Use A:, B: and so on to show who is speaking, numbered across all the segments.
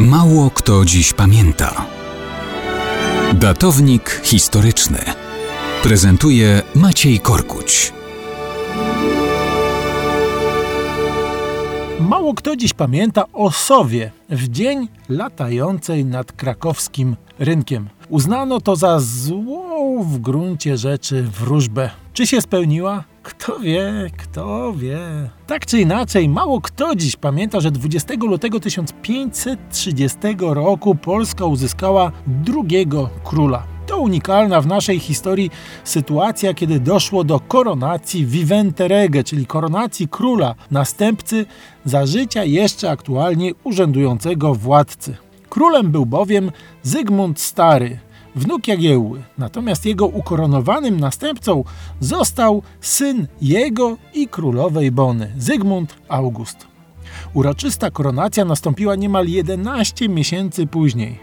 A: Mało kto dziś pamięta. Datownik historyczny prezentuje Maciej Korkuć.
B: Mało kto dziś pamięta o sowie w dzień latającej nad krakowskim rynkiem. Uznano to za złą w gruncie rzeczy wróżbę. Czy się spełniła? Kto wie, kto wie. Tak czy inaczej, mało kto dziś pamięta, że 20 lutego 1530 roku Polska uzyskała drugiego króla. To unikalna w naszej historii sytuacja, kiedy doszło do koronacji vivente rege, czyli koronacji króla, następcy za życia jeszcze aktualnie urzędującego władcy. Królem był bowiem Zygmunt Stary, wnuk Jagiełły. Natomiast jego ukoronowanym następcą został syn jego i królowej Bony, Zygmunt August. Uroczysta koronacja nastąpiła niemal 11 miesięcy później.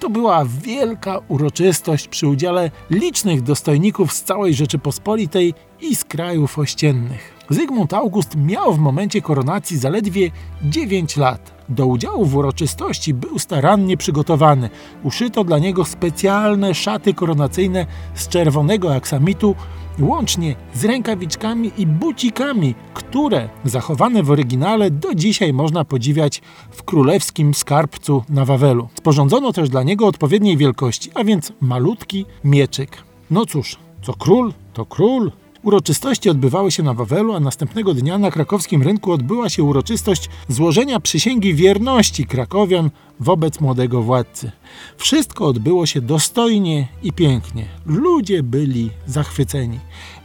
B: To była wielka uroczystość przy udziale licznych dostojników z całej Rzeczypospolitej i z krajów ościennych. Zygmunt August miał w momencie koronacji zaledwie 9 lat. Do udziału w uroczystości był starannie przygotowany. Uszyto dla niego specjalne szaty koronacyjne z czerwonego aksamitu, łącznie z rękawiczkami i bucikami, które zachowane w oryginale do dzisiaj można podziwiać w królewskim skarbcu na Wawelu. Sporządzono też dla niego odpowiedniej wielkości, a więc malutki mieczyk. No cóż, co król, to król. Uroczystości odbywały się na Wawelu, a następnego dnia na krakowskim rynku odbyła się uroczystość złożenia przysięgi wierności krakowian wobec młodego władcy. Wszystko odbyło się dostojnie i pięknie. Ludzie byli zachwyceni.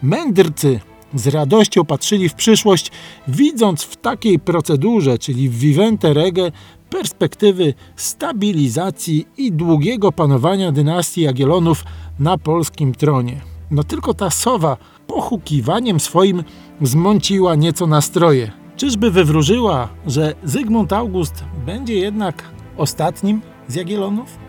B: Mędrcy z radością patrzyli w przyszłość, widząc w takiej procedurze, czyli w Vivente Rege, perspektywy stabilizacji i długiego panowania dynastii Jagiellonów na polskim tronie. No tylko ta sowa pochukiwaniem swoim zmąciła nieco nastroje. Czyżby wywróżyła, że Zygmunt August będzie jednak ostatnim z Jagiellonów?